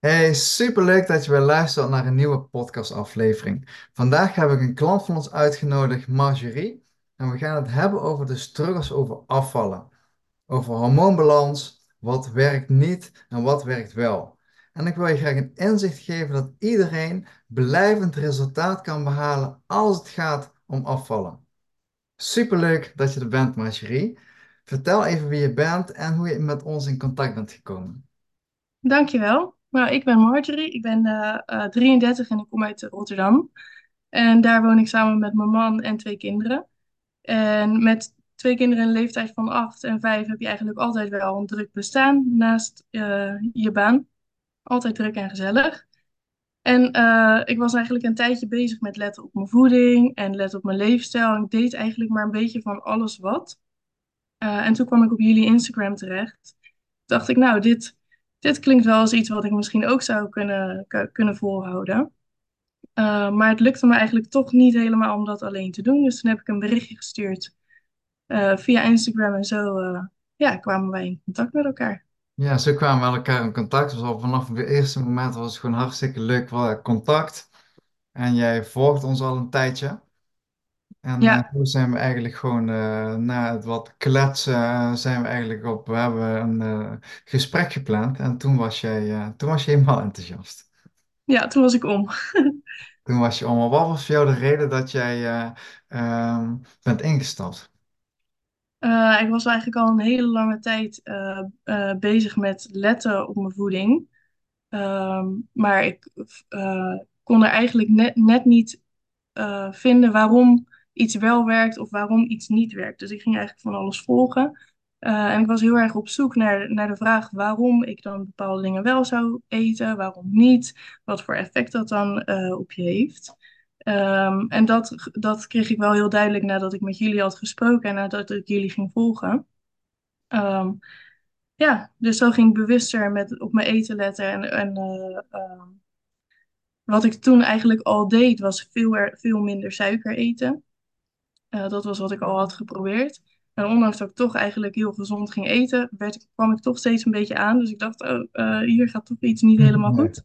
Hey, superleuk dat je weer luistert naar een nieuwe podcastaflevering. Vandaag heb ik een klant van ons uitgenodigd, Marjorie. En we gaan het hebben over de struggles over afvallen. Over hormoonbalans, wat werkt niet en wat werkt wel. En ik wil je graag een inzicht geven dat iedereen blijvend resultaat kan behalen als het gaat om afvallen. Superleuk dat je er bent, Marjorie. Vertel even wie je bent en hoe je met ons in contact bent gekomen. Dankjewel. Nou, ik ben Marjorie, ik ben eh, eh, 33 en ik kom uit Rotterdam. En daar woon ik samen met mijn man en twee kinderen. En met twee kinderen in leeftijd van 8 en 5 heb je eigenlijk altijd wel een druk bestaan naast eh, je baan. Altijd druk en gezellig. En eh, ik was eigenlijk een tijdje bezig met letten op mijn voeding en letten op mijn leefstijl. Ik deed eigenlijk maar een beetje van alles wat. Eh, en toen kwam ik op jullie Instagram terecht. Dacht ik, nou, dit, dit klinkt wel als iets wat ik misschien ook zou kunnen, kunnen volhouden. Uh, maar het lukte me eigenlijk toch niet helemaal om dat alleen te doen. Dus toen heb ik een berichtje gestuurd uh, via Instagram en zo uh, ja, kwamen wij in contact met elkaar. Ja, zo kwamen we elkaar in contact. Dus al vanaf het eerste moment was het gewoon hartstikke leuk contact. En jij volgt ons al een tijdje. En Ja, toen zijn we eigenlijk gewoon eh, na het wat kletsen, eh, zijn we eigenlijk op, we hebben een eh, gesprek gepland. En toen was jij, toen was je helemaal enthousiast. ja, toen was ik om. Toen was je allemaal, wat was voor jou de reden dat jij eh, ehm, bent ingestapt? Ik was eigenlijk al een hele lange tijd bezig met letten op mijn voeding. Um, maar ik kon er eigenlijk net, net niet vinden waarom iets wel werkt of waarom iets niet werkt. Dus ik ging eigenlijk van alles volgen. en ik was heel erg op zoek naar, naar de vraag waarom ik dan bepaalde dingen wel zou eten, waarom niet, wat voor effect dat dan op je heeft. Um, en dat, dat kreeg ik wel heel duidelijk nadat ik met jullie had gesproken en nadat ik jullie ging volgen. Um, ja, dus zo ging ik bewuster met, op mijn eten letten. En, en uh, um, wat ik toen eigenlijk al deed, was veel, er, veel minder suiker eten. Uh, dat was wat ik al had geprobeerd. En ondanks dat ik toch eigenlijk heel gezond ging eten, werd, kwam ik toch steeds een beetje aan. Dus ik dacht, oh, uh, hier gaat toch iets niet helemaal Nee. goed.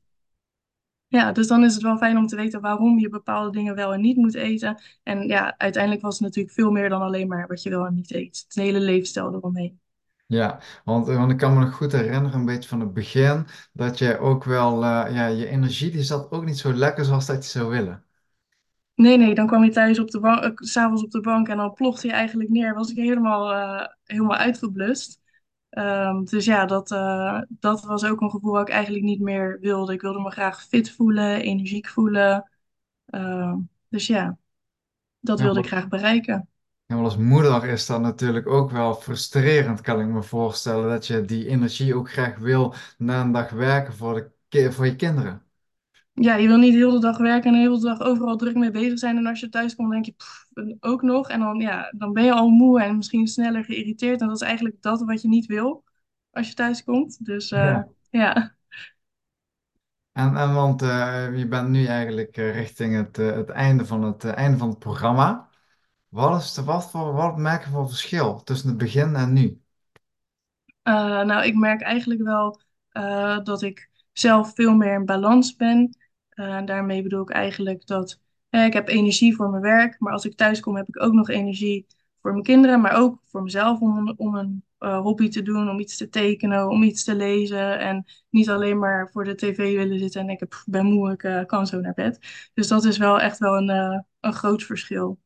Ja, dus dan is het wel fijn om te weten waarom je bepaalde dingen wel en niet moet eten. En ja, uiteindelijk was het natuurlijk veel meer dan alleen maar wat je wel en niet eet. Het hele levensstijl eromheen. Ja, want, want ik kan me nog goed herinneren, een beetje van het begin, dat jij ook wel, eh, ja, je energie die zat ook niet zo lekker zoals dat je zou willen. Nee, nee, dan kwam je thuis op de bank, s s'avonds op de bank en dan plofte je eigenlijk neer. Was ik helemaal, eh, helemaal uitgeblust. Ehm, dus ja, dat, eh, dat was ook een gevoel wat ik eigenlijk niet meer wilde. Ik wilde me graag fit voelen, energiek voelen. Ehm, dus ja, dat Ja, wilde ik graag bereiken. ja, maar als moeder is dat natuurlijk ook wel frustrerend, kan ik me voorstellen, dat je die energie ook graag wil na een dag werken voor de, voor je kinderen. Ja, je wil niet de hele dag werken en de hele dag overal druk mee bezig zijn. En als je thuis komt, denk je "Pff, ook nog. En dan, ja, dan ben je al moe en misschien sneller geïrriteerd. En dat is eigenlijk dat wat je niet wil als je thuis komt. Dus eh, Ja. ja. En, en want eh, je bent nu eigenlijk eh, richting het, het einde van het, einde van het programma. Wat is de, wat voor, wat merk je voor verschil tussen het begin en nu? Nou, ik merk eigenlijk wel dat ik zelf veel meer in balans ben. Eh, en daarmee bedoel ik eigenlijk dat eh, ik heb energie voor mijn werk, maar als ik thuis kom heb ik ook nog energie voor mijn kinderen, maar ook voor mezelf om, om een eh, hobby te doen, om iets te tekenen, om iets te lezen en niet alleen maar voor de tv willen zitten en ik heb, ben moe, ik eh, kan zo naar bed. Dus dat is wel echt wel een, eh, een groot verschil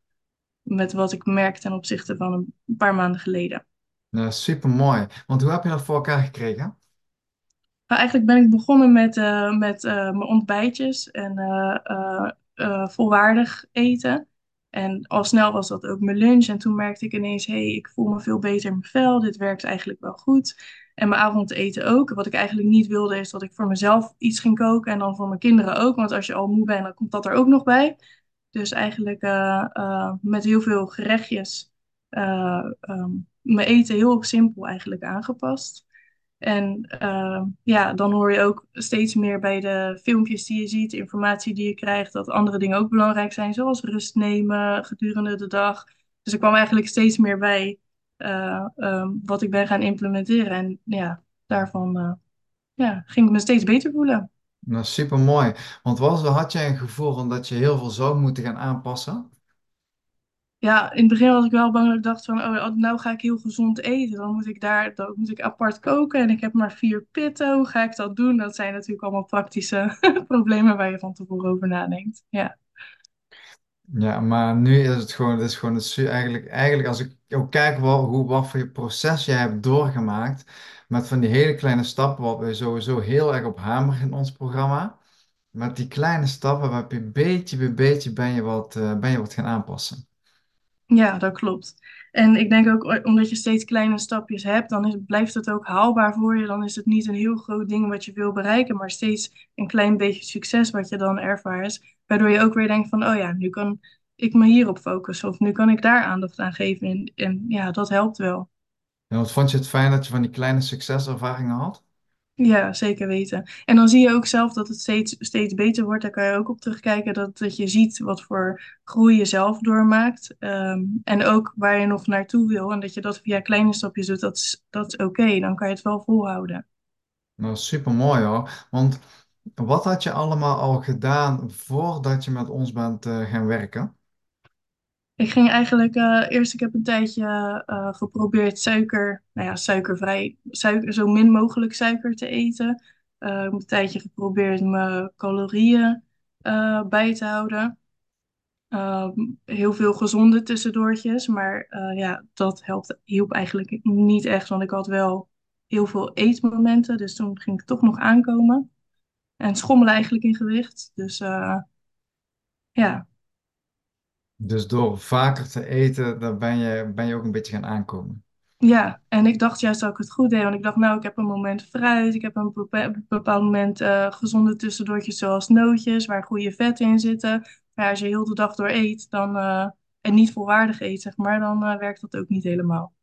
met wat ik merk ten opzichte van een paar maanden geleden. Ja, super mooi. Want hoe heb je dat voor elkaar gekregen? Eigenlijk ben ik begonnen met, eh, met eh, mijn ontbijtjes en eh, volwaardig eten. En al snel was dat ook mijn lunch. En toen merkte ik ineens, hé, hey, ik voel me veel beter in mijn vel. Dit werkt eigenlijk wel goed. En mijn avondeten ook. Wat ik eigenlijk niet wilde, is dat ik voor mezelf iets ging koken en dan voor mijn kinderen ook. Want als je al moe bent, dan komt dat er ook nog bij. Dus eigenlijk met heel veel gerechtjes. eh, ehm, mijn eten heel simpel eigenlijk aangepast. En eh, ja, dan hoor je ook steeds meer bij de filmpjes die je ziet, informatie die je krijgt, dat andere dingen ook belangrijk zijn, zoals rust nemen gedurende de dag. Dus er kwam eigenlijk steeds meer bij eh, ehm, wat ik ben gaan implementeren. En ja, daarvan eh, ja, ging ik me steeds beter voelen. Nou, super mooi. Want was, had jij een gevoel van dat je heel veel zou moeten gaan aanpassen? Ja, in het begin was ik wel bang dat ik dacht van, oh, nou ga ik heel gezond eten. Dan moet ik daar, dan moet ik apart koken en ik heb maar vier pitten. Hoe ga ik dat doen? Dat zijn natuurlijk allemaal praktische problemen waar je van tevoren over nadenkt. Ja, Ja, maar nu is het gewoon, het is gewoon het, eigenlijk, eigenlijk als ik ook kijk wat, hoe, wat voor je proces jij hebt doorgemaakt, met van die hele kleine stappen, wat we sowieso heel erg op hameren in ons programma. Met die kleine stappen heb je beetje bij beetje ben je wat, eh, ben je wat gaan aanpassen. Ja, dat klopt. En ik denk ook, omdat je steeds kleine stapjes hebt, dan blijft het ook haalbaar voor je. Dan is het niet een heel groot ding wat je wil bereiken, maar steeds een klein beetje succes wat je dan ervaart. Waardoor je ook weer denkt van, oh ja, nu kan ik me hierop focussen of nu kan ik daar aandacht aan geven. En, ja, dat helpt wel. Wat vond je het fijn dat je van die kleine succeservaringen had? Ja, zeker weten. En dan zie je ook zelf dat het steeds, steeds beter wordt. Daar kan je ook op terugkijken dat, dat je ziet wat voor groei je zelf doormaakt. Ehm, en ook waar je nog naartoe wil. En dat je dat via kleine stapjes doet, dat is, dat is oké. Dan kan je het wel volhouden. Nou, super mooi hoor. Want wat had je allemaal al gedaan voordat je met ons bent eh, gaan werken? Ik ging eigenlijk eh, eerst, ik heb een tijdje eh, geprobeerd suiker, nou ja, suikervrij, suiker, zo min mogelijk suiker te eten. Eh, ik heb een tijdje geprobeerd mijn calorieën bij te houden. Ehm, heel veel gezonde tussendoortjes, maar ja, dat helpt, hielp eigenlijk niet echt, want ik had wel heel veel eetmomenten, dus toen ging ik toch nog aankomen en schommelen eigenlijk in gewicht. Dus ja, Dus door vaker te eten, dan ben je, ben je ook een beetje gaan aankomen. ja, en ik dacht juist dat ik het goed deed, want ik dacht, nou, ik heb een moment fruit, ik heb een bepa- bepaald moment eh, gezonde tussendoortjes zoals nootjes, waar goede vetten in zitten. Maar als je heel de dag door eet, dan, eh, en niet volwaardig eet, zeg maar, dan eh, werkt dat ook niet helemaal.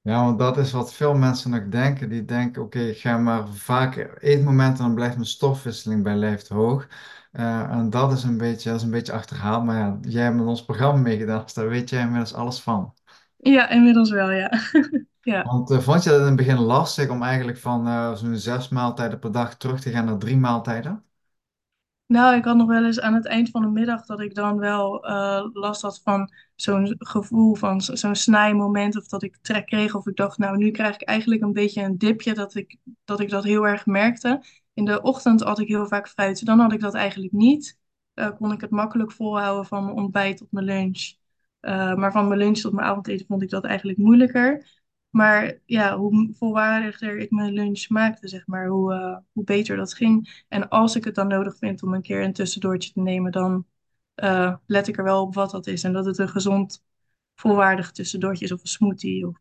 Ja, want dat is wat veel mensen nog denken. Die denken, oké, ik ga maar vaker eetmomenten, dan blijft mijn stofwisseling bij lijf hoog. Eh, en dat is een beetje, dat is een beetje achterhaald. Maar ja, jij hebt met ons programma meegedaan, dus daar weet jij inmiddels alles van. Ja, inmiddels wel, ja. Ja. Want eh, vond je dat in het begin lastig om eigenlijk van eh, zo'n zes maaltijden per dag terug te gaan naar drie maaltijden? Nou, ik had nog wel eens aan het eind van de middag dat ik dan wel last had van zo'n gevoel van zo- zo'n snijmoment. Of dat ik trek kreeg. Of ik dacht, nou, nu krijg ik eigenlijk een beetje een dipje dat ik dat, ik dat heel erg merkte. In de ochtend had ik heel vaak fruit. Dan had ik dat eigenlijk niet. Eh, kon ik het makkelijk volhouden van mijn ontbijt tot mijn lunch. Eh, maar van mijn lunch tot mijn avondeten vond ik dat eigenlijk moeilijker. Maar ja, hoe volwaardiger ik mijn lunch maakte, zeg maar, hoe, eh, hoe beter dat ging. En als ik het dan nodig vind om een keer een tussendoortje te nemen, dan let ik er wel op wat dat is. En dat het een gezond, volwaardig tussendoortje is of een smoothie. Of.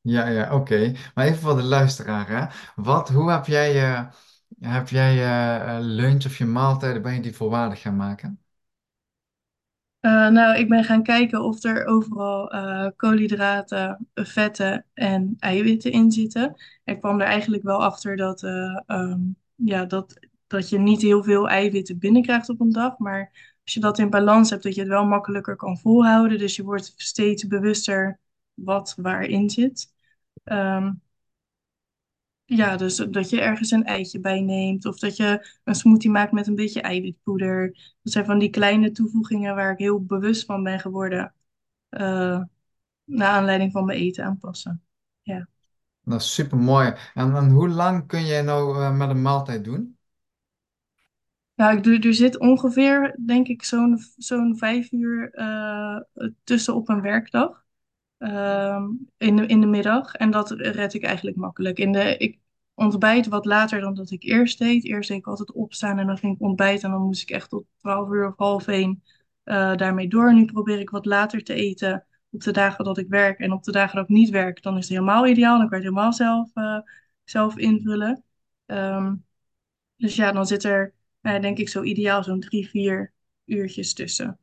Ja, ja, oké. Maar even voor de luisteraar, hè. Wat, hoe heb jij heb jij je eh, lunch of je maaltijden, ben je die volwaardig gaan maken? Eh, nou, ik ben gaan kijken of er overal eh, koolhydraten, vetten en eiwitten in zitten. Ik kwam er eigenlijk wel achter dat, eh, ehm, ja, dat, dat je niet heel veel eiwitten binnenkrijgt op een dag. Maar als je dat in balans hebt, dat je het wel makkelijker kan volhouden. Dus je wordt steeds bewuster wat waarin zit. Ehm, ja, dus dat je ergens een eitje bij neemt. Of dat je een smoothie maakt met een beetje eiwitpoeder. Dat zijn van die kleine toevoegingen waar ik heel bewust van ben geworden. eh naar aanleiding van mijn eten aanpassen. Ja. Dat is super mooi. En, en hoe lang kun jij nou eh, met een maaltijd doen? Nou, ik doe, er zit ongeveer, denk ik, zo'n zo'n vijf uur eh, tussen op een werkdag. Ehm, in de, in de middag. En dat red ik eigenlijk makkelijk. In de, ik ontbijt wat later dan dat ik eerst deed. Eerst deed ik altijd opstaan en dan ging ik ontbijten. En dan moest ik echt tot 12 uur of half één eh, daarmee door. Nu probeer ik wat later te eten op de dagen dat ik werk. En op de dagen dat ik niet werk, dan is het helemaal ideaal. Dan kan je het helemaal zelf, eh, zelf invullen. Ehm, dus ja, dan zit er, eh, denk ik, zo ideaal zo'n drie, vier uurtjes tussen.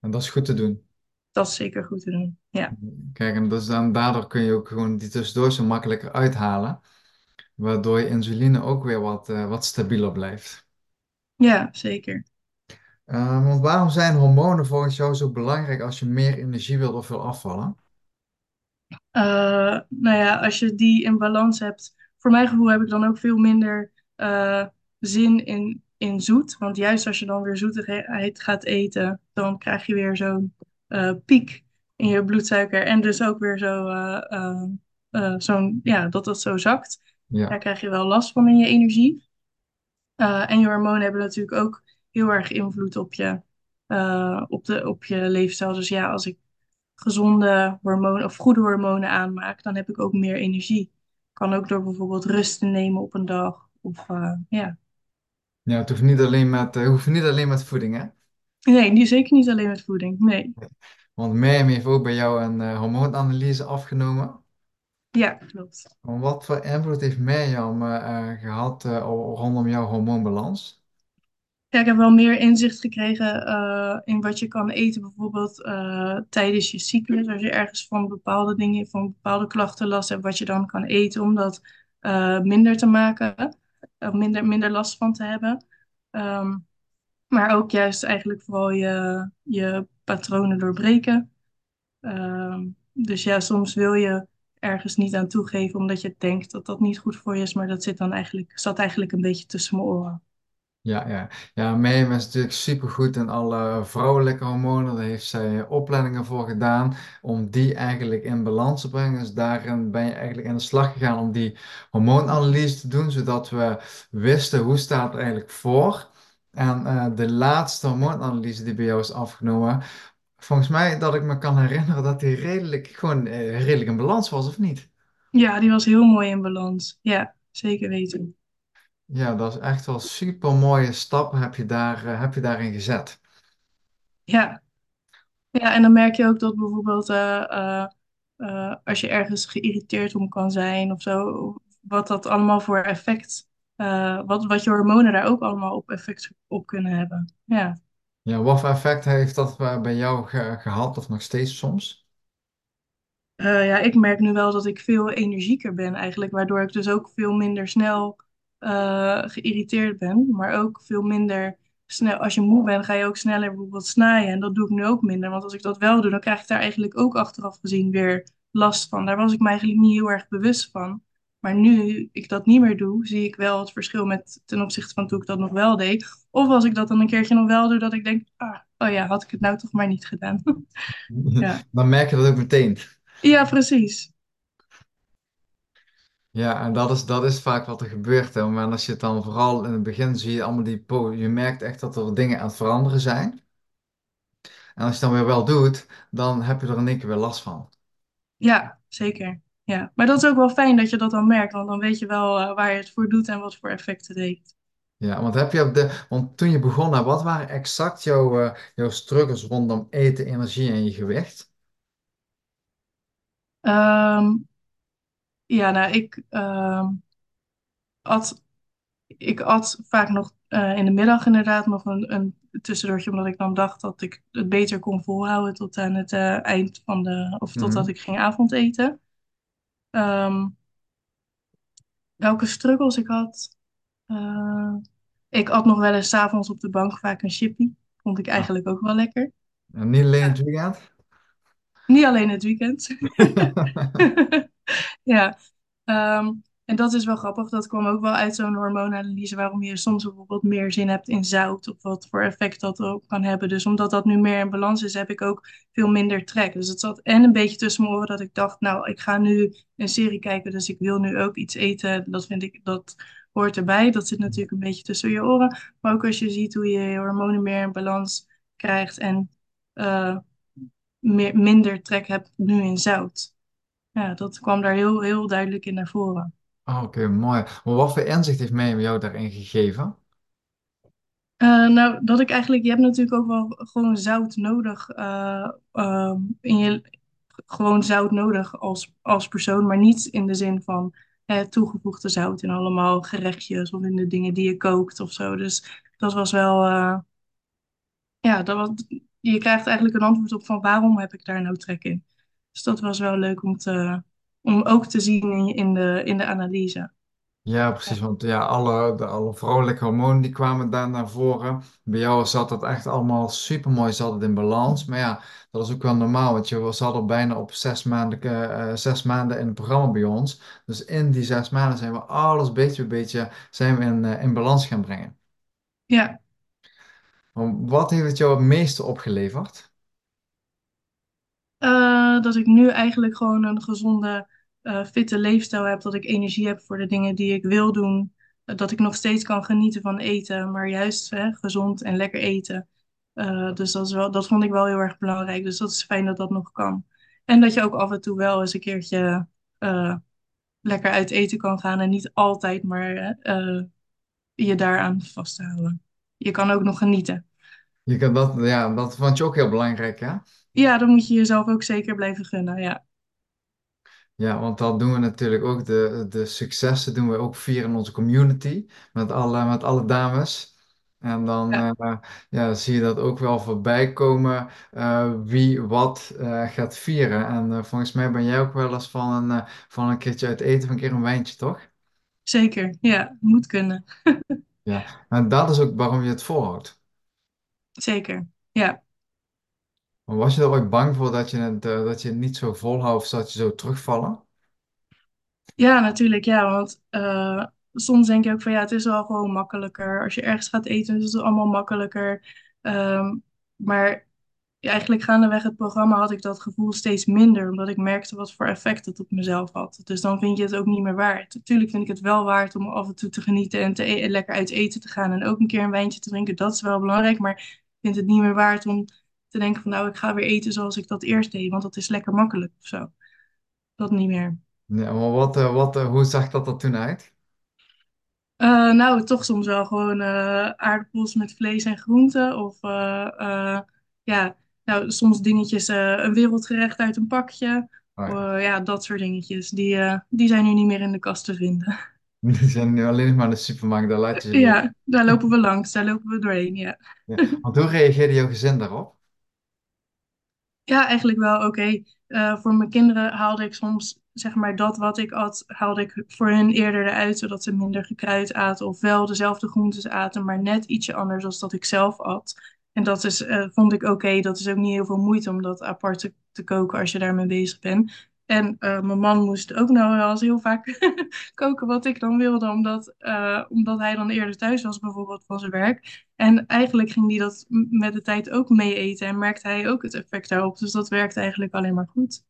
En dat is goed te doen. Dat is zeker goed te doen. Ja, Kijk, en dus dan, daardoor kun je ook gewoon die tussendoor zo makkelijker uithalen, waardoor je insuline ook weer wat, eh, wat stabieler blijft. ja zeker. Eh, want waarom zijn hormonen volgens jou zo belangrijk als je meer energie wilt of wil afvallen? Eh, nou ja, als je die in balans hebt, voor mijn gevoel heb ik dan ook veel minder. eh, zin in, in zoet. Want juist als je dan weer zoetigheid gaat eten, dan krijg je weer zo'n piek in je bloedsuiker. En dus ook weer zo, eh, eh, eh, zo'n, ja, dat het zo zakt. Daar Ja. krijg je wel last van in je energie. En je hormonen hebben natuurlijk ook heel erg invloed op je, op de, op je leefstijl. Dus ja, als ik gezonde hormonen of goede hormonen aanmaak, dan heb ik ook meer energie. Kan ook door bijvoorbeeld rust te nemen op een dag. Of ja. Ja, het hoeft niet alleen met, hoeft niet alleen met voeding, hè? Nee, die, zeker niet alleen met voeding. Nee. Want Mirjam heeft ook bij jou een eh, hormoonanalyse afgenomen. Ja, klopt. Wat voor invloed heeft Mirjam eh, eh, gehad eh, rondom jouw hormoonbalans? Ja, ik heb wel meer inzicht gekregen in wat je kan eten, bijvoorbeeld tijdens je cyclus. Als je ergens van bepaalde dingen, van bepaalde klachten last hebt, wat je dan kan eten om dat minder te maken, of minder, minder last van te hebben. Ehm, maar ook juist eigenlijk vooral je, je patronen doorbreken. Ehm, dus ja, soms wil je ergens niet aan toegeven omdat je denkt dat dat niet goed voor je is, maar dat zit dan eigenlijk, zat eigenlijk een beetje tussen mijn oren. Ja, ja. Ja, Mirjam is natuurlijk supergoed in alle vrouwelijke hormonen. Daar heeft zij opleidingen voor gedaan om die eigenlijk in balans te brengen. Dus daarin ben je eigenlijk in de slag gegaan om die hormoonanalyse te doen, zodat we wisten hoe staat het eigenlijk voor. En eh, de laatste hormoonanalyse die bij jou is afgenomen, volgens mij dat ik me kan herinneren dat die redelijk, gewoon, eh, redelijk in balans was, of niet? Ja, die was heel mooi in balans. Ja, zeker weten. Ja, dat is echt wel super mooie stappen heb je daar, eh, heb je daarin gezet. Ja. Ja, en dan merk je ook dat bijvoorbeeld als je ergens geïrriteerd om kan zijn of zo, wat dat allemaal voor effect, eh, wat, wat je hormonen daar ook allemaal op effect op kunnen hebben. Ja. Ja, wat voor effect heeft dat bij jou ge- gehad of nog steeds soms? Eh, ja, ik merk nu wel dat ik veel energieker ben eigenlijk, waardoor ik dus ook veel minder snel eh, geïrriteerd ben, maar ook veel minder snel. Als je moe bent, ga je ook sneller bijvoorbeeld snaaien en dat doe ik nu ook minder, want als ik dat wel doe, dan krijg ik daar eigenlijk ook achteraf gezien weer last van. Daar was ik me eigenlijk niet heel erg bewust van. Maar nu ik dat niet meer doe, zie ik wel het verschil met ten opzichte van toen ik dat nog wel deed. Of als ik dat dan een keertje nog wel doe, dat ik denk, ah, oh ja, had ik het nou toch maar niet gedaan. Ja, Dan merk je dat ook meteen. ja, precies. Ja, en dat is, dat is vaak wat er gebeurt. Hè. Maar als je het dan vooral in het begin zie je allemaal die, je merkt echt dat er dingen aan het veranderen zijn. En als je het dan weer wel doet, dan heb je er in één keer weer last van. Ja, zeker. Ja, maar dat is ook wel fijn dat je dat dan merkt, want dan weet je wel eh, waar je het voor doet en wat voor effect het heeft. Ja, want heb je op de, want toen je begon, hè, wat waren exact jouw, eh, jouw struggles rondom eten, energie en je gewicht? Ehm, ja, nou, ik ehm, at, ik at vaak nog eh, in de middag inderdaad nog een, een tussendoortje, omdat ik dan dacht dat ik het beter kon volhouden tot aan het eind van de, of totdat Mhm. ik ging avondeten. Ehm, welke struggles ik had? Eh, ik at nog wel eens avonds op de bank vaak een chippy. Vond ik Ah, eigenlijk ook wel lekker. en niet alleen het weekend? Niet alleen het weekend. Ja, ehm, en dat is wel grappig. Dat kwam ook wel uit zo'n hormoonanalyse waarom je soms bijvoorbeeld meer zin hebt in zout of wat voor effect dat ook kan hebben. Dus omdat dat nu meer in balans is, heb ik ook veel minder trek. Dus het zat en een beetje tussen mijn oren dat ik dacht, nou, ik ga nu een serie kijken, dus ik wil nu ook iets eten. Dat vind ik, dat hoort erbij. Dat zit natuurlijk een beetje tussen je oren. Maar ook als je ziet hoe je je hormonen meer in balans krijgt en eh, meer, minder trek hebt nu in zout. Ja, dat kwam daar heel, heel duidelijk in naar voren. Ah, Oké, mooi. Maar wat voor inzicht heeft mij jou daarin gegeven? Eh, nou, dat ik eigenlijk, je hebt natuurlijk ook wel gewoon zout nodig. eh, ehm, in je, gewoon zout nodig als, als persoon, maar niet in de zin van toegevoegde zout in allemaal gerechtjes of in de dingen die je kookt of zo. Dus dat was wel, eh, ja, dat was, je krijgt eigenlijk een antwoord op van waarom heb ik daar nou trek in. Dus dat was wel leuk om, te, om ook te zien in, de, in de analyse. Ja, precies. Want ja, alle, de, alle vrouwelijke hormonen die kwamen daar naar voren. Bij jou zat dat echt allemaal super mooi, zat het in balans. Maar ja, dat is ook wel normaal, want je zat al bijna op zes maanden, eh, eh, zes maanden in het programma bij ons. Dus in die zes maanden zijn we alles beetje bij beetje zijn we in, eh, in balans gaan brengen. ja. Wat heeft het jou het meeste opgeleverd? Dat ik nu eigenlijk gewoon een gezonde, eh, fitte leefstijl heb. Dat ik energie heb voor de dingen die ik wil doen. Eh, dat ik nog steeds kan genieten van eten, maar juist hè, gezond en lekker eten. Eh, dus dat is wel, dat vond ik wel heel erg belangrijk. Dus dat is fijn dat dat nog kan. En dat je ook af en toe wel eens een keertje lekker uit eten kan gaan. En niet altijd maar je daaraan vast te houden. Je kan ook nog genieten. Je kan dat, ja, dat vond je ook heel belangrijk, hè? Ja, dan moet je jezelf ook zeker blijven gunnen. Ja, Ja, want dat doen we natuurlijk ook. De, de successen doen we ook vieren in onze community. Met alle, met alle dames. En dan ja, eh, ja, zie je dat ook wel voorbij komen. eh, wie wat eh, gaat vieren. En eh, volgens mij ben jij ook wel eens van een, eh, van een keertje uit eten. Van een keer een wijntje, toch? zeker. Ja, moet kunnen. Ja. En dat is ook waarom je het volhoudt. Zeker. Ja. Maar was je er ooit bang voor dat je het, eh, dat je het niet zo volhoudt of dat je zo terugvallen? Ja, natuurlijk. Ja, want eh, soms denk je ook van ja, het is wel gewoon makkelijker. Als je ergens gaat eten, is het allemaal makkelijker. Ehm, maar eigenlijk gaandeweg het programma had ik dat gevoel steeds minder, omdat ik merkte wat voor effect het op mezelf had. Dus dan vind je het ook niet meer waard. Natuurlijk vind ik het wel waard om af en toe te genieten en te e- lekker uit eten te gaan en ook een keer een wijntje te drinken. Dat is wel belangrijk, maar ik vind het niet meer waard om te denken van nou, ik ga weer eten zoals ik dat eerst deed, want dat is lekker makkelijk of zo. Dat niet meer. Ja, maar wat, eh, wat, eh, hoe zag dat er toen uit? Eh, nou, toch soms wel gewoon aardappels met vlees en groenten. Of ja, nou, soms dingetjes, een wereldgerecht uit een pakje. Oh ja. Ja, dat soort dingetjes. Die, die zijn nu niet meer in de kast te vinden. Die zijn nu alleen nog maar in de supermarkt, daar laat je ze wel. Ja, daar lopen we langs, daar lopen we doorheen, ja. Ja. Want hoe reageerde jouw gezin daarop? Ja, eigenlijk wel oké. Eh, voor mijn kinderen haalde ik soms, zeg maar, dat wat ik at, haalde ik voor hun eerder eruit, zodat ze minder gekruid aten of wel dezelfde groentes aten, maar net ietsje anders dan dat ik zelf at. En dat is, eh, vond ik oké. Dat is ook niet heel veel moeite om dat apart te, te koken als je daarmee bezig bent. En eh, mijn man moest ook nou wel eens heel vaak koken wat ik dan wilde, omdat, eh, omdat hij dan eerder thuis was, bijvoorbeeld van zijn werk. En eigenlijk ging hij dat met de tijd ook mee eten en merkte hij ook het effect daarop. Dus dat werkt eigenlijk alleen maar goed.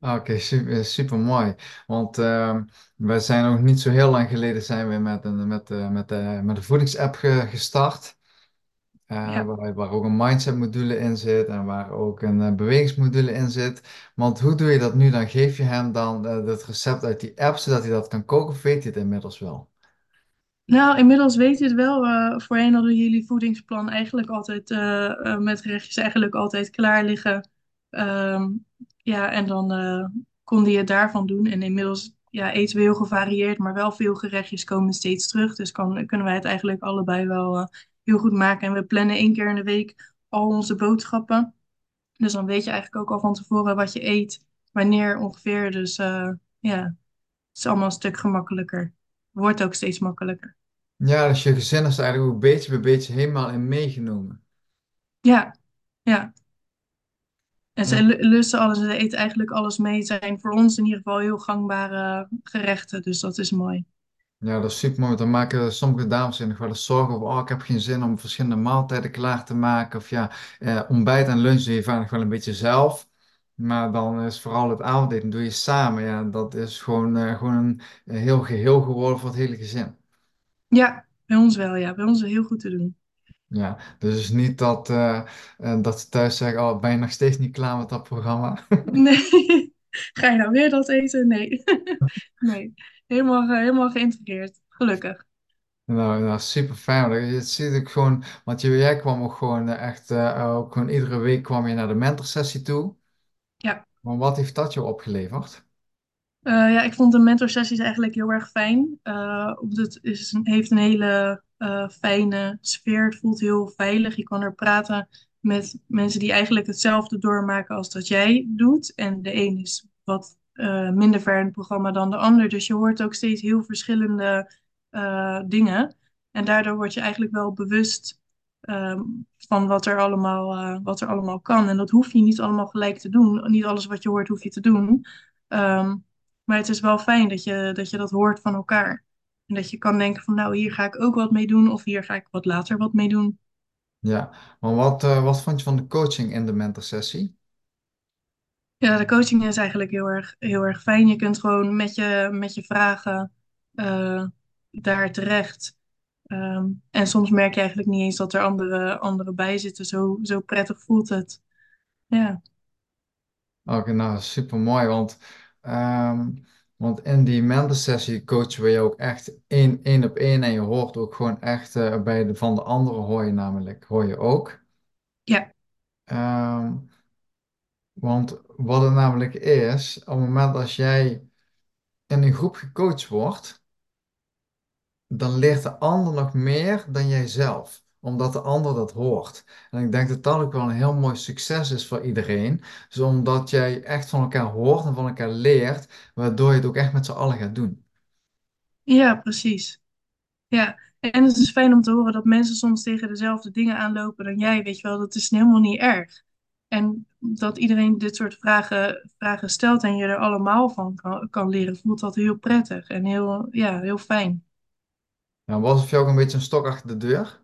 Ah, Oké, super, super mooi. Want ehm wij zijn nog niet zo heel lang geleden zijn we met met, eh, met, eh, met een voedingsapp ge- gestart. Eh, Ja. waar, waar ook een mindset module in zit en waar ook een eh, bewegingsmodule in zit. Want hoe doe je dat nu? Dan geef je hem dan eh, het recept uit die app, zodat hij dat kan koken, of weet hij het inmiddels wel? Nou, inmiddels weet je het wel. Voorheen hadden jullie voedingsplan eigenlijk altijd met gerechtjes eigenlijk altijd klaar liggen. Ehm, ja, en dan kon hij het daarvan doen. En inmiddels ja, eten we heel gevarieerd, maar wel veel gerechtjes komen steeds terug. Dus kan, kunnen wij het eigenlijk allebei wel heel goed maken. En we plannen één keer in de week al onze boodschappen. Dus dan weet je eigenlijk ook al van tevoren wat je eet, wanneer ongeveer. Dus eh, ja, het is allemaal een stuk gemakkelijker. Wordt ook steeds makkelijker. Ja, dus je gezin is eigenlijk ook beetje bij beetje helemaal in meegenomen. Ja, ja. En ze lu- lusten alles, ze eten eigenlijk alles mee. Zijn voor ons in ieder geval heel gangbare gerechten, dus dat is mooi. Ja, dat is super mooi. Dan maken sommige dames zich nog wel eens zorgen over, oh, ik heb geen zin om verschillende maaltijden klaar te maken. Of ja, eh, ontbijt en lunch doe je vaak nog wel een beetje zelf. Maar dan is vooral het avondeten doe je samen. Ja, dat is gewoon, eh, gewoon een, een heel geheel geworden voor het hele gezin. Ja, bij ons wel, ja. Bij ons heel goed te doen. Ja, dus het is niet dat, eh, eh, dat ze thuis zeggen, oh, ben je nog steeds niet klaar met dat programma? Nee, ga je nou weer dat eten? Nee. Nee, helemaal, helemaal geïntegreerd. Gelukkig. Nou, nou super fijn. Je ziet ook gewoon, want je- jij kwam ook gewoon eh, echt, eh, ook gewoon iedere week kwam je naar de mentorsessie toe. Ja. Maar wat heeft dat je opgeleverd? Eh, ja, ik vond de mentorsessies eigenlijk heel erg fijn. Het is, heeft een hele fijne sfeer. Het voelt heel veilig. Je kan er praten met mensen die eigenlijk hetzelfde doormaken als dat jij doet. En de een is wat eh, minder ver in het programma dan de ander. Dus je hoort ook steeds heel verschillende eh, dingen. En daardoor word je eigenlijk wel bewust ehm, van wat er allemaal, eh, wat er allemaal kan. En dat hoef je niet allemaal gelijk te doen. Niet alles wat je hoort hoef je te doen. Ehm, maar het is wel fijn dat je, dat je dat hoort van elkaar. En dat je kan denken van nou, hier ga ik ook wat mee doen. Of hier ga ik wat later wat mee doen. Ja, maar wat, wat vond je van de coaching in de mentorsessie? Ja, de coaching is eigenlijk heel erg, heel erg fijn. Je kunt gewoon met je, met je vragen eh, daar terecht. Ehm, en soms merk je eigenlijk niet eens dat er andere, anderen bij zitten. Zo, zo prettig voelt het. Ja, Oké, nou super mooi, want, ehm, want in die mentorsessie coachen we je ook echt één, één op één en je hoort ook gewoon echt eh, bij de van de anderen hoor je namelijk, hoor je ook. ja, Ehm, want wat het namelijk is, op het moment als jij in een groep gecoacht wordt, dan leert de ander nog meer dan jijzelf, omdat de ander dat hoort. En ik denk dat dat ook wel een heel mooi succes is voor iedereen, dus omdat jij echt van elkaar hoort en van elkaar leert, waardoor je het ook echt met z'n allen gaat doen. ja, precies. Ja, en het is fijn om te horen dat mensen soms tegen dezelfde dingen aanlopen dan jij. Weet je wel, dat is helemaal niet erg. En dat iedereen dit soort vragen, vragen stelt en je er allemaal van kan, kan leren, voelt dat heel prettig en heel, ja, heel fijn. Nou, was het voor jou ook een beetje een stok achter de deur?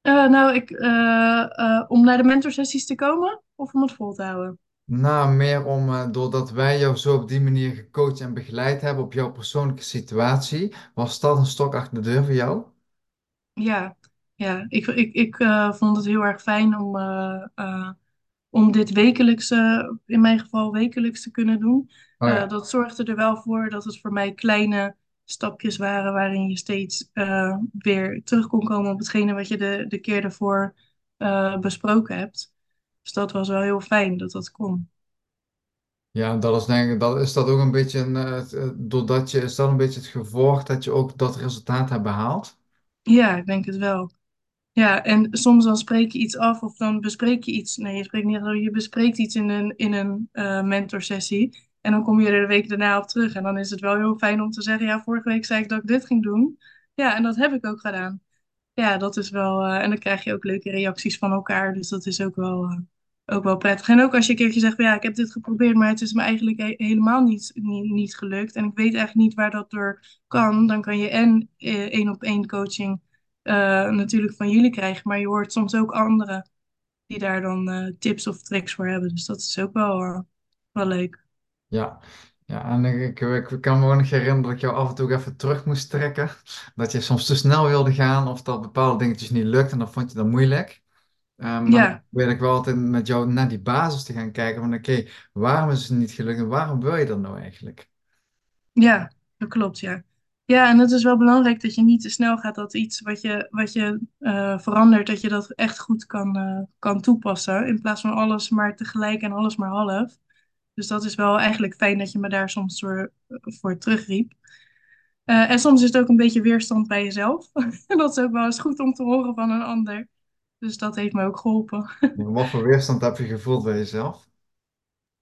Eh, nou, ik, eh, eh, om naar de mentorsessies te komen of om het vol te houden? Nou, meer om, doordat wij jou zo op die manier gecoacht en begeleid hebben op jouw persoonlijke situatie, was dat een stok achter de deur voor jou? Ja, ja. Ik, ik, ik eh, vond het heel erg fijn om, eh, eh, om dit wekelijks, in mijn geval wekelijks te kunnen doen. Oh ja. dat zorgde er wel voor dat het voor mij kleine stapjes waren waarin je steeds weer terug kon komen op hetgene wat je de, de keer daarvoor besproken hebt. Dus dat was wel heel fijn dat dat kon. Ja, dat is denk ik, dat is dat ook een beetje een, doordat je, is dat een beetje het gevolg dat je ook dat resultaat hebt behaald? Ja, ik denk het wel. Ja, en soms dan spreek je iets af of dan bespreek je iets. Nee, je spreekt niet af, je bespreekt iets in een, in een eh, mentorsessie. En dan kom je er de week daarna op terug. En dan is het wel heel fijn om te zeggen, ja, vorige week zei ik dat ik dit ging doen. Ja, en dat heb ik ook gedaan. Ja, dat is wel. eh, en dan krijg je ook leuke reacties van elkaar. Dus dat is ook wel, eh, ook wel prettig. En ook als je een keertje zegt, ja, ik heb dit geprobeerd, maar het is me eigenlijk he- helemaal niet, niet, niet gelukt. En ik weet eigenlijk niet waar dat door kan. Dan kan je en één op één coaching eh, natuurlijk van jullie krijgen. Maar je hoort soms ook anderen die daar dan eh, tips of tricks voor hebben. Dus dat is ook wel, eh, wel leuk. Ja. Ja, en ik, ik, ik kan me ook nog herinneren dat ik jou af en toe ook even terug moest trekken. Dat je soms te snel wilde gaan of dat bepaalde dingetjes niet lukt en dan vond je dat moeilijk. Maar dan Ja, weet ik wel altijd met jou naar die basis te gaan kijken van oké, waarom is het niet gelukt en waarom wil je dat nou eigenlijk? Ja, dat klopt, ja. Ja, en het is wel belangrijk dat je niet te snel gaat dat iets wat je, wat je eh, verandert, dat je dat echt goed kan, eh, kan toepassen. In plaats van alles maar tegelijk en alles maar half. Dus dat is wel eigenlijk fijn dat je me daar soms voor, terugriep. Eh, en soms is het ook een beetje weerstand bij jezelf. Dat is ook wel eens goed om te horen van een ander. Dus dat heeft me ook geholpen. Wat voor weerstand heb je gevoeld bij jezelf?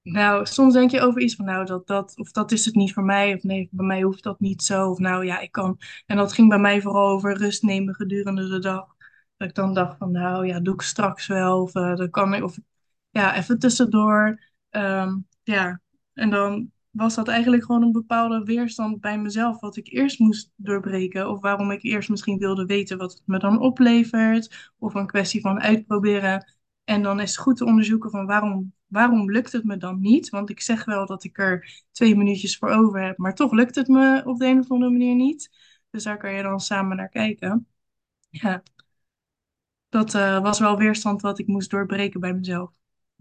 Nou, soms denk je over iets van, nou, dat, dat, of dat is het niet voor mij, of nee, bij mij hoeft dat niet zo, of nou ja, ik kan. En dat ging bij mij vooral over rust nemen gedurende de dag. Dat ik dan dacht van, nou ja, doe ik straks wel, of uh, dat kan ik, of ja, even tussendoor. Ehm, ja, en dan was dat eigenlijk gewoon een bepaalde weerstand bij mezelf, wat ik eerst moest doorbreken, of waarom ik eerst misschien wilde weten wat het me dan oplevert, of een kwestie van uitproberen. En dan is het goed te onderzoeken van waarom, waarom lukt het me dan niet? Want ik zeg wel dat ik er twee minuutjes voor over heb, maar toch lukt het me op de een of andere manier niet. Dus daar kan je dan samen naar kijken. Ja, dat eh, was wel weerstand wat ik moest doorbreken bij mezelf.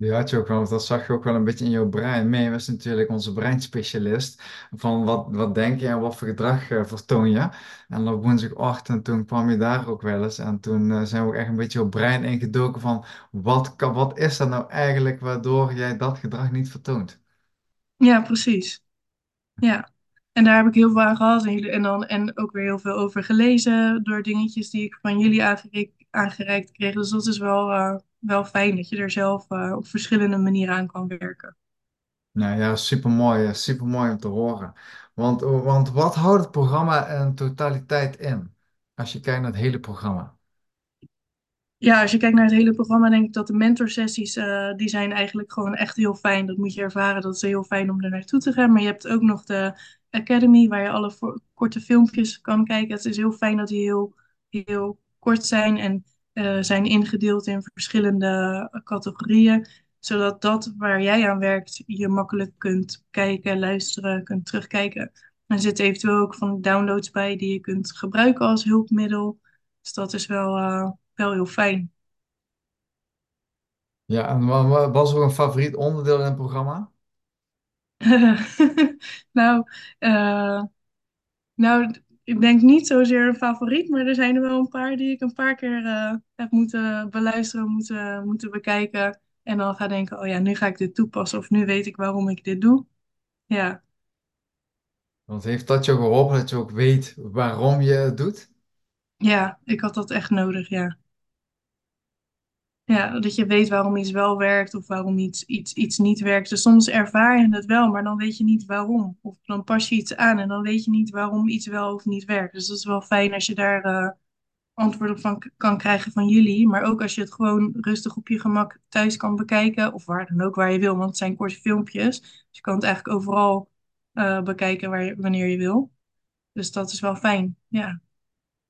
Die want dat zag je ook wel een beetje in jouw brein. Mee is natuurlijk onze breinspecialist. Van wat, wat denk je en wat voor gedrag eh, vertoon je? En op woensdagochtend toen kwam je daar ook wel eens. En toen eh, zijn we ook echt een beetje op brein ingedoken van wat, wat is dat nou eigenlijk waardoor jij dat gedrag niet vertoont? Ja, precies. Ja. En daar heb ik heel veel aan gehad en, en, dan, en ook weer heel veel over gelezen door dingetjes die ik van jullie aangereikt, aangereikt kreeg. Dus dat is wel, eh, wel fijn dat je er zelf eh, op verschillende manieren aan kan werken. Nou ja, supermooi, supermooi om te horen. Want, want wat houdt het programma in totaliteit in? Als je kijkt naar het hele programma. Ja, als je kijkt naar het hele programma, denk ik dat de mentorsessies, eh, die zijn eigenlijk gewoon echt heel fijn. Dat moet je ervaren, dat is heel fijn om er naartoe te gaan. Maar je hebt ook nog de Academy, waar je alle korte filmpjes kan kijken. Het is heel fijn dat die heel, heel kort zijn en eh, zijn ingedeeld in verschillende categorieën. Zodat dat waar jij aan werkt, je makkelijk kunt kijken, luisteren, kunt terugkijken. Er zitten eventueel ook van downloads bij die je kunt gebruiken als hulpmiddel. Dus dat is wel... eh, wel heel fijn. Ja, en wa- wa- was er een favoriet onderdeel in het programma? Nou, eh, nou, ik denk niet zozeer een favoriet, maar er zijn er wel een paar die ik een paar keer eh, heb moeten beluisteren, moeten, moeten bekijken. En dan ga denken, oh ja, nu ga ik dit toepassen of nu weet ik waarom ik dit doe. Ja, Want heeft dat je geholpen dat je ook weet waarom je het doet? ja, ik had dat echt nodig, ja. Ja, dat je weet waarom iets wel werkt of waarom iets, iets, iets niet werkt. Dus soms ervaar je het wel, maar dan weet je niet waarom. Of dan pas je iets aan en dan weet je niet waarom iets wel of niet werkt. Dus dat is wel fijn als je daar eh, antwoord op van kan krijgen van jullie. Maar ook als je het gewoon rustig op je gemak thuis kan bekijken. Of waar dan ook waar je wil, want het zijn korte filmpjes. Dus je kan het eigenlijk overal eh, bekijken wanneer je wil. Dus dat is wel fijn, ja.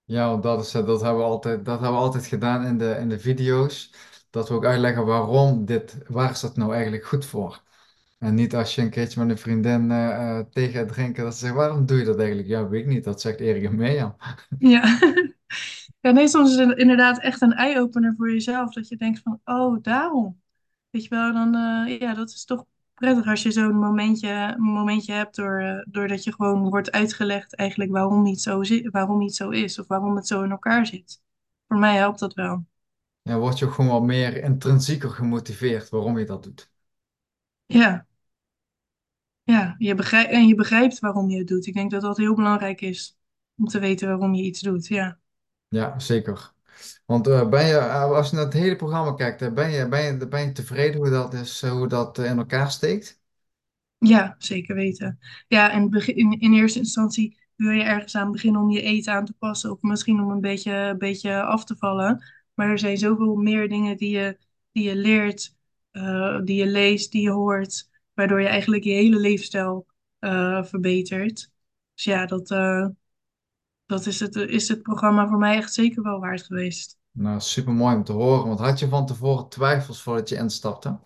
Ja, dat is, het, dat hebben we altijd, dat hebben we altijd gedaan in de, in de video's. Dat we ook uitleggen waarom dit, waar is dat nou eigenlijk goed voor? En niet als je een keertje met een vriendin eh, eh, tegen het drinken, dat ze zegt, waarom doe je dat eigenlijk? Ja, weet ik niet. Dat zegt Erik en Mirjam. Ja. Ja, nee, soms is het inderdaad echt een eye-opener voor jezelf. Dat je denkt van, oh, daarom. Weet je wel, dan, eh, ja, dat is toch prettig als je zo'n momentje, momentje hebt door, doordat je gewoon wordt uitgelegd eigenlijk waarom niet zo, waarom niet zo is. Of waarom het zo in elkaar zit. Voor mij helpt dat wel. Ja, word je ook gewoon wat meer intrinsieker gemotiveerd waarom je dat doet. Ja, ja, je begrijpt, en je begrijpt waarom je het doet. Ik denk dat dat heel belangrijk is. Om te weten waarom je iets doet, ja. Ja, zeker. Want eh, ben je, eh, als je naar het hele programma kijkt, eh, ben je, ben je, ben je tevreden hoe dat is, eh, hoe dat eh, in elkaar steekt? Ja, zeker weten. Ja, en begin, in, in eerste instantie wil je ergens aan beginnen om je eten aan te passen of misschien om een beetje, beetje af te vallen. Maar er zijn zoveel meer dingen die je, die je leert, eh, die je leest, die je hoort, waardoor je eigenlijk je hele leefstijl eh, verbetert. Dus ja, dat, eh, dat is het, is het programma voor mij echt zeker wel waard geweest. Nou, super mooi om te horen. Want had je van tevoren twijfels voordat je instapte?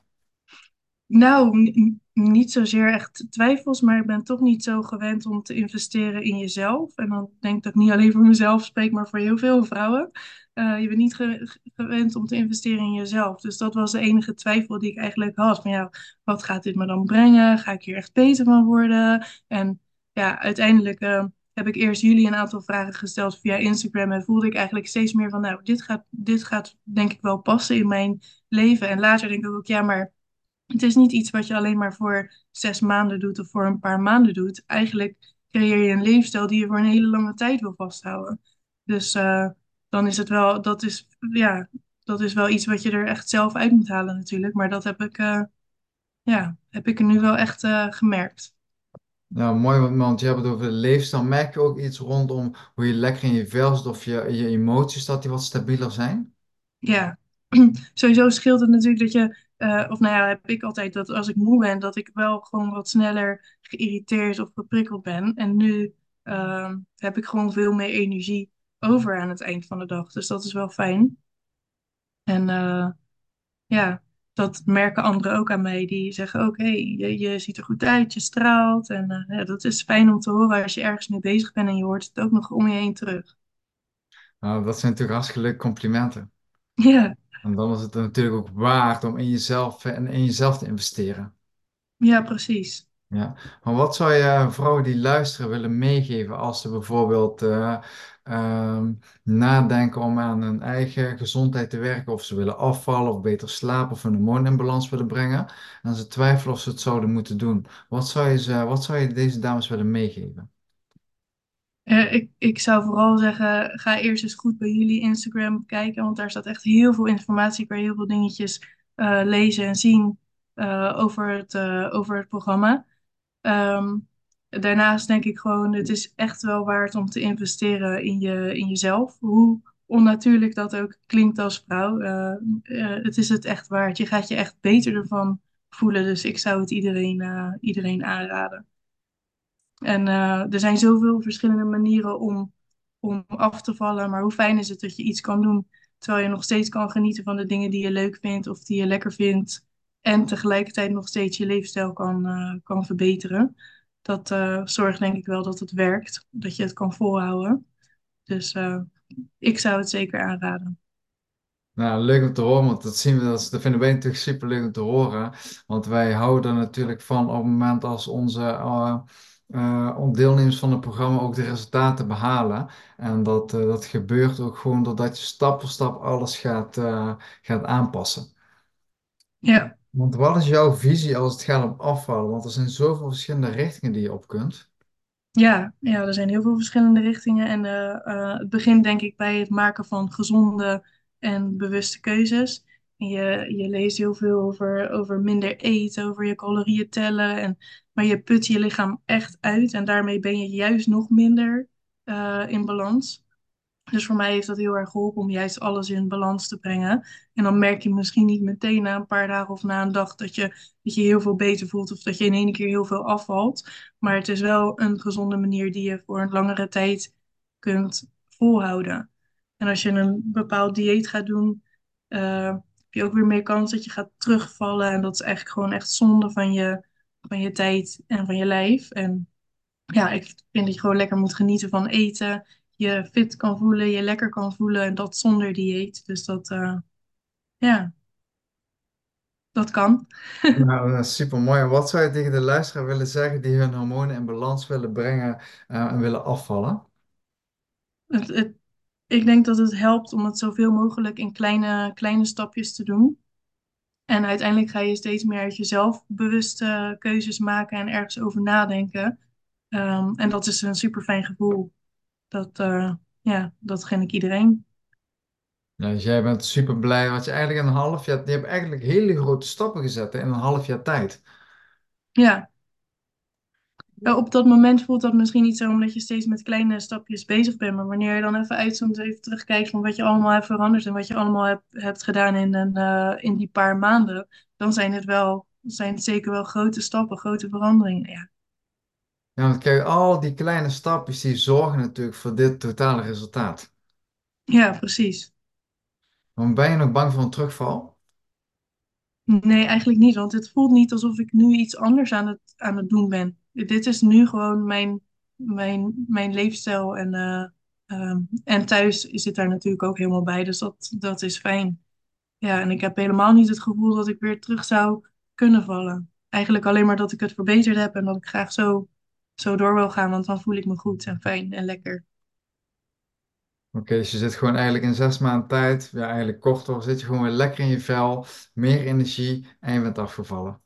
Nou, niet zozeer echt twijfels, maar ik ben toch niet zo gewend om te investeren in jezelf. En dan denk ik dat ik niet alleen voor mezelf spreek, maar voor heel veel vrouwen. Eh, je bent niet ge- gewend om te investeren in jezelf. Dus dat was de enige twijfel die ik eigenlijk had. Van ja, wat gaat dit me dan brengen? Ga ik hier echt beter van worden? En ja, uiteindelijk eh, heb ik eerst jullie een aantal vragen gesteld via Instagram. En voelde ik eigenlijk steeds meer van, nou, dit gaat, dit gaat denk ik wel passen in mijn leven. En later denk ik ook, ja, maar het is niet iets wat je alleen maar voor zes maanden doet of voor een paar maanden doet. Eigenlijk creëer je een leefstijl die je voor een hele lange tijd wil vasthouden. Dus eh, dan is het wel, dat is, ja, dat is wel iets wat je er echt zelf uit moet halen natuurlijk. Maar dat heb ik, eh, ja, heb ik er nu wel echt eh, gemerkt. Nou, mooi, want want je hebt het over de leefstijl. Merk je ook iets rondom hoe je lekker in je vel zit of je, je emoties, dat die wat stabieler zijn? Ja, sowieso scheelt het natuurlijk dat je, eh, of nou ja, heb ik altijd dat als ik moe ben, dat ik wel gewoon wat sneller geïrriteerd of geprikkeld ben. En nu ehm, heb ik gewoon veel meer energie over aan het eind van de dag. Dus dat is wel fijn. En eh, ja, dat merken anderen ook aan mij. Die zeggen ook, hey, je, je ziet er goed uit, je straalt. En eh, ja, dat is fijn om te horen als je ergens mee bezig bent en je hoort het ook nog om je heen terug. Nou, dat zijn natuurlijk hartstikke leuke complimenten. Ja, En dan is het natuurlijk ook waard om in jezelf eh, en in jezelf te investeren. ja, precies. Ja, maar wat zou je vrouwen die luisteren willen meegeven als ze bijvoorbeeld eh, ehm, nadenken om aan hun eigen gezondheid te werken, of ze willen afvallen of beter slapen of hun hormoon in balans willen brengen, en ze twijfelen of ze het zouden moeten doen. Wat zou je ze, wat zou je deze dames willen meegeven? Eh, ik, ik zou vooral zeggen, ga eerst eens goed bij jullie Instagram kijken, want daar staat echt heel veel informatie. Kan heel veel dingetjes eh, lezen en zien. eh, over het, over het programma. Ehm, daarnaast denk ik gewoon, het is echt wel waard om te investeren in je, in jezelf. Hoe onnatuurlijk dat ook klinkt als vrouw. het is het echt waard. Je gaat je echt beter ervan voelen. Dus ik zou het iedereen, iedereen aanraden. En eh, er zijn zoveel verschillende manieren om, om af te vallen. Maar hoe fijn is het dat je iets kan doen terwijl je nog steeds kan genieten van de dingen die je leuk vindt of die je lekker vindt. En tegelijkertijd nog steeds je leefstijl kan, eh, kan verbeteren. Dat eh, zorgt denk ik wel dat het werkt, dat je het kan volhouden. Dus ik zou het zeker aanraden. Nou, leuk om te horen, want dat zien we, dat vinden wij natuurlijk super leuk om te horen. Want wij houden er natuurlijk van op het moment als onze eh, eh, deelnemers van het programma ook de resultaten behalen. En dat, eh, dat gebeurt ook gewoon doordat je stap voor stap alles gaat, eh, gaat aanpassen. Ja. Want wat is jouw visie als het gaat om afvallen? Want er zijn zoveel verschillende richtingen die je op kunt. Ja, ja, er zijn heel veel verschillende richtingen. En het begint denk ik bij het maken van gezonde en bewuste keuzes. Je, je leest heel veel over, over minder eten, over je calorieën tellen. En, maar je put je lichaam echt uit. En daarmee ben je juist nog minder eh, in balans. Dus voor mij heeft dat heel erg geholpen om juist alles in balans te brengen. En dan merk je misschien niet meteen na een paar dagen of na een dag dat je dat je heel veel beter voelt of dat je in één keer heel veel afvalt. Maar het is wel een gezonde manier die je voor een langere tijd kunt volhouden. En als je een bepaald dieet gaat doen, eh, je ook weer meer kans dat je gaat terugvallen. En dat is eigenlijk gewoon echt zonde van je, van je tijd en van je lijf. En ja, ik vind dat je gewoon lekker moet genieten van eten. Je fit kan voelen, je lekker kan voelen en dat zonder dieet. Dus dat, eh, ja, dat kan. Nou, dat is super mooi. En wat zou je tegen de luisteraar willen zeggen die hun hormonen in balans willen brengen eh, en willen afvallen? Het, het, ik denk dat het helpt om het zoveel mogelijk in kleine, kleine stapjes te doen. En uiteindelijk ga je steeds meer uit jezelf bewuste keuzes maken en ergens over nadenken. Ehm, en dat is een super fijn gevoel. Dat, eh, ja, dat gun ik iedereen. Ja, dus jij bent super blij, want je eigenlijk in een half jaar, je hebt eigenlijk hele grote stappen gezet hè, in een half jaar tijd. Ja, op dat moment voelt dat misschien niet zo, omdat je steeds met kleine stapjes bezig bent. Maar wanneer je dan even uitzoomt, even terugkijkt van wat je allemaal hebt veranderd en wat je allemaal hebt, hebt gedaan in, een, eh, in die paar maanden, dan zijn het wel, zijn het zeker wel grote stappen, grote veranderingen. Ja, Ja, want kijk, al die kleine stapjes die zorgen natuurlijk voor dit totale resultaat. ja precies. Want ben je nog bang voor een terugval? Nee, eigenlijk niet, want het voelt niet alsof ik nu iets anders aan het, aan het doen ben. Dit is nu gewoon mijn, mijn, mijn leefstijl en, eh, ehm, en thuis zit daar natuurlijk ook helemaal bij, dus dat, dat is fijn. Ja, en ik heb helemaal niet het gevoel dat ik weer terug zou kunnen vallen. Eigenlijk alleen maar dat ik het verbeterd heb en dat ik graag zo, zo door wil gaan, want dan voel ik me goed en fijn en lekker. Oké, dus je zit gewoon eigenlijk in zes maanden tijd, ja, eigenlijk korter, zit je gewoon weer lekker in je vel, meer energie en je bent afgevallen.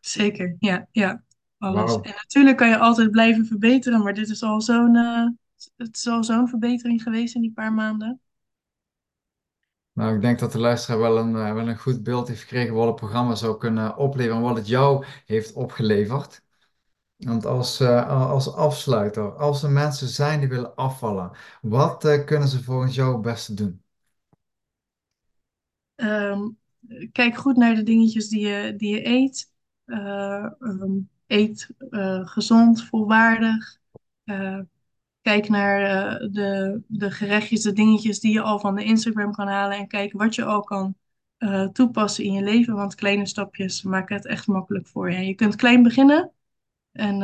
Zeker, ja, ja, alles. En natuurlijk kan je altijd blijven verbeteren, maar dit is al zo'n eh, het is al zo'n verbetering geweest in die paar maanden. Nou, ik denk dat de luisteraar wel een, eh, wel een goed beeld heeft gekregen wat het programma zou kunnen opleveren en wat het jou heeft opgeleverd. Want als, eh, als afsluiter, als er mensen zijn die willen afvallen, wat kunnen ze volgens jou het beste doen? Ehm, kijk goed naar de dingetjes die je, die je eet. Eh, ehm, eet eh, gezond, volwaardig. Eh, Kijk naar eh, de, de gerechtjes, de dingetjes die je al van de Instagram kan halen. En kijk wat je al kan toepassen in je leven. Want kleine stapjes maken het echt makkelijk voor je. Je kunt klein beginnen en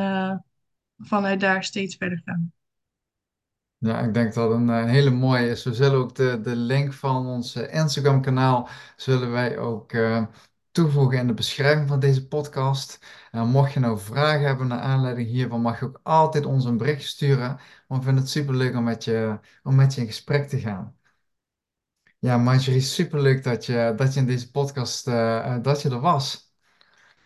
vanuit daar steeds verder gaan. Ja, ik denk dat een, een hele mooie is. We zullen ook de, de link van ons Instagram-kanaal zullen wij ook toevoegen in de beschrijving van deze podcast. En mocht je nou vragen hebben naar aanleiding hiervan, mag je ook altijd ons een bericht sturen. Want we vinden het super leuk om met je, om met je in gesprek te gaan. Ja, Marjorie, super leuk dat je, dat je in deze podcast eh, eh, dat je er was.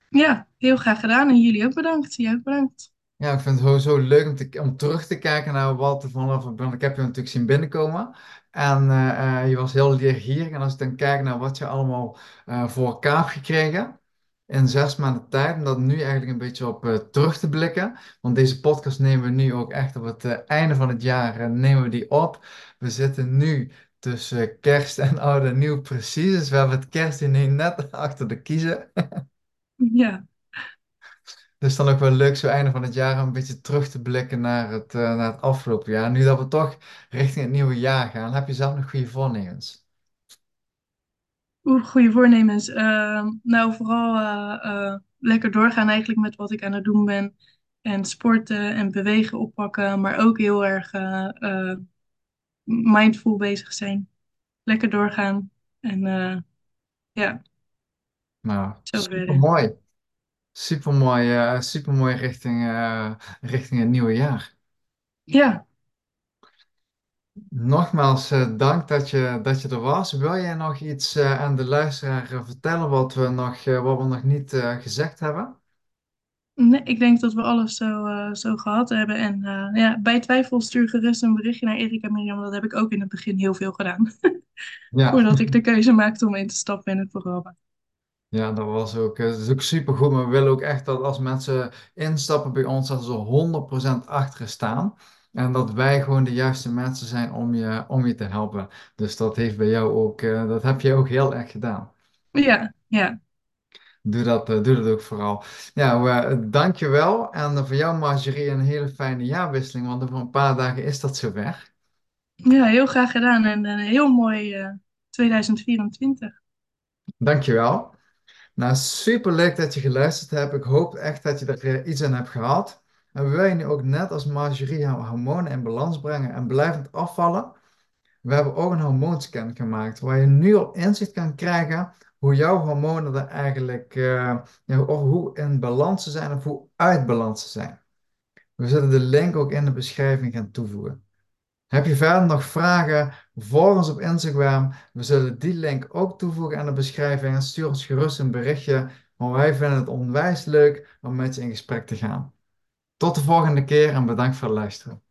Ja, heel graag gedaan. En jullie ook bedankt. Jij ook bedankt. Ja, ik vind het sowieso leuk om, te, om terug te kijken naar wat er vanaf... Ik heb je natuurlijk zien binnenkomen. En eh, eh, je was heel leergierig. En als ik dan kijk naar wat je allemaal eh, voor elkaar hebt gekregen... in zes maanden tijd, om dat nu eigenlijk een beetje op terug te blikken. Want deze podcast nemen we nu ook echt op het einde van het jaar, nemen we die op. We zitten nu tussen kerst en oud en nieuw precies. Dus we hebben het kerstdiner net achter de kiezen. Ja. Dus dan ook wel leuk zo einde van het jaar een beetje terug te blikken naar het, eh, naar het afgelopen jaar. Nu dat we toch richting het nieuwe jaar gaan, heb je zelf nog goede voornemens? Oeh, goede voornemens. Ehm, nou, vooral eh, eh, lekker doorgaan eigenlijk met wat ik aan het doen ben. En sporten en bewegen oppakken, maar ook heel erg mindful bezig zijn. Lekker doorgaan. En ja, Nou, zo super mooi. Super mooi, super mooi richting, eh, richting het nieuwe jaar. Ja, Nogmaals, eh, dank dat je, dat je er was. Wil jij nog iets eh, aan de luisteraar eh, vertellen wat we nog, eh, wat we nog niet eh, gezegd hebben? nee, ik denk dat we alles zo, eh, zo gehad hebben. En eh, ja, bij twijfel stuur gerust een berichtje naar Erik en Mirjam. Dat heb ik ook in het begin heel veel gedaan. Ja. Voordat ik de keuze maakte om in te stappen in het programma. Ja, dat was ook, eh, dat is ook super goed. Maar we willen ook echt dat als mensen instappen bij ons, dat ze er 100% achter staan. En dat wij gewoon de juiste mensen zijn om je, om je te helpen. Dus dat heeft bij jou ook, eh, dat heb je ook heel erg gedaan. Ja, ja. Doe dat, eh, doe dat ook vooral. Ja, uh, dankjewel. En eh, voor jou, Marjorie, een hele fijne jaarwisseling. Want over een paar dagen is dat zover. Ja, heel graag gedaan en een heel mooi eh 2024. Dankjewel. Nou, super leuk dat je geluisterd hebt. Ik hoop echt dat je er iets aan hebt gehad. En wil je nu ook net als Marjorie hormonen in balans brengen en blijvend afvallen? We hebben ook een hormoonscan gemaakt, waar je nu al inzicht kan krijgen hoe jouw hormonen er eigenlijk, eh, of hoe in balans ze zijn of hoe uit balans ze zijn. We zullen de link ook in de beschrijving gaan toevoegen. Heb je verder nog vragen? Volg ons op Instagram. We zullen die link ook toevoegen aan de beschrijving. En stuur ons gerust een berichtje, want wij vinden het onwijs leuk om met je in gesprek te gaan. Tot de volgende keer en bedankt voor het luisteren.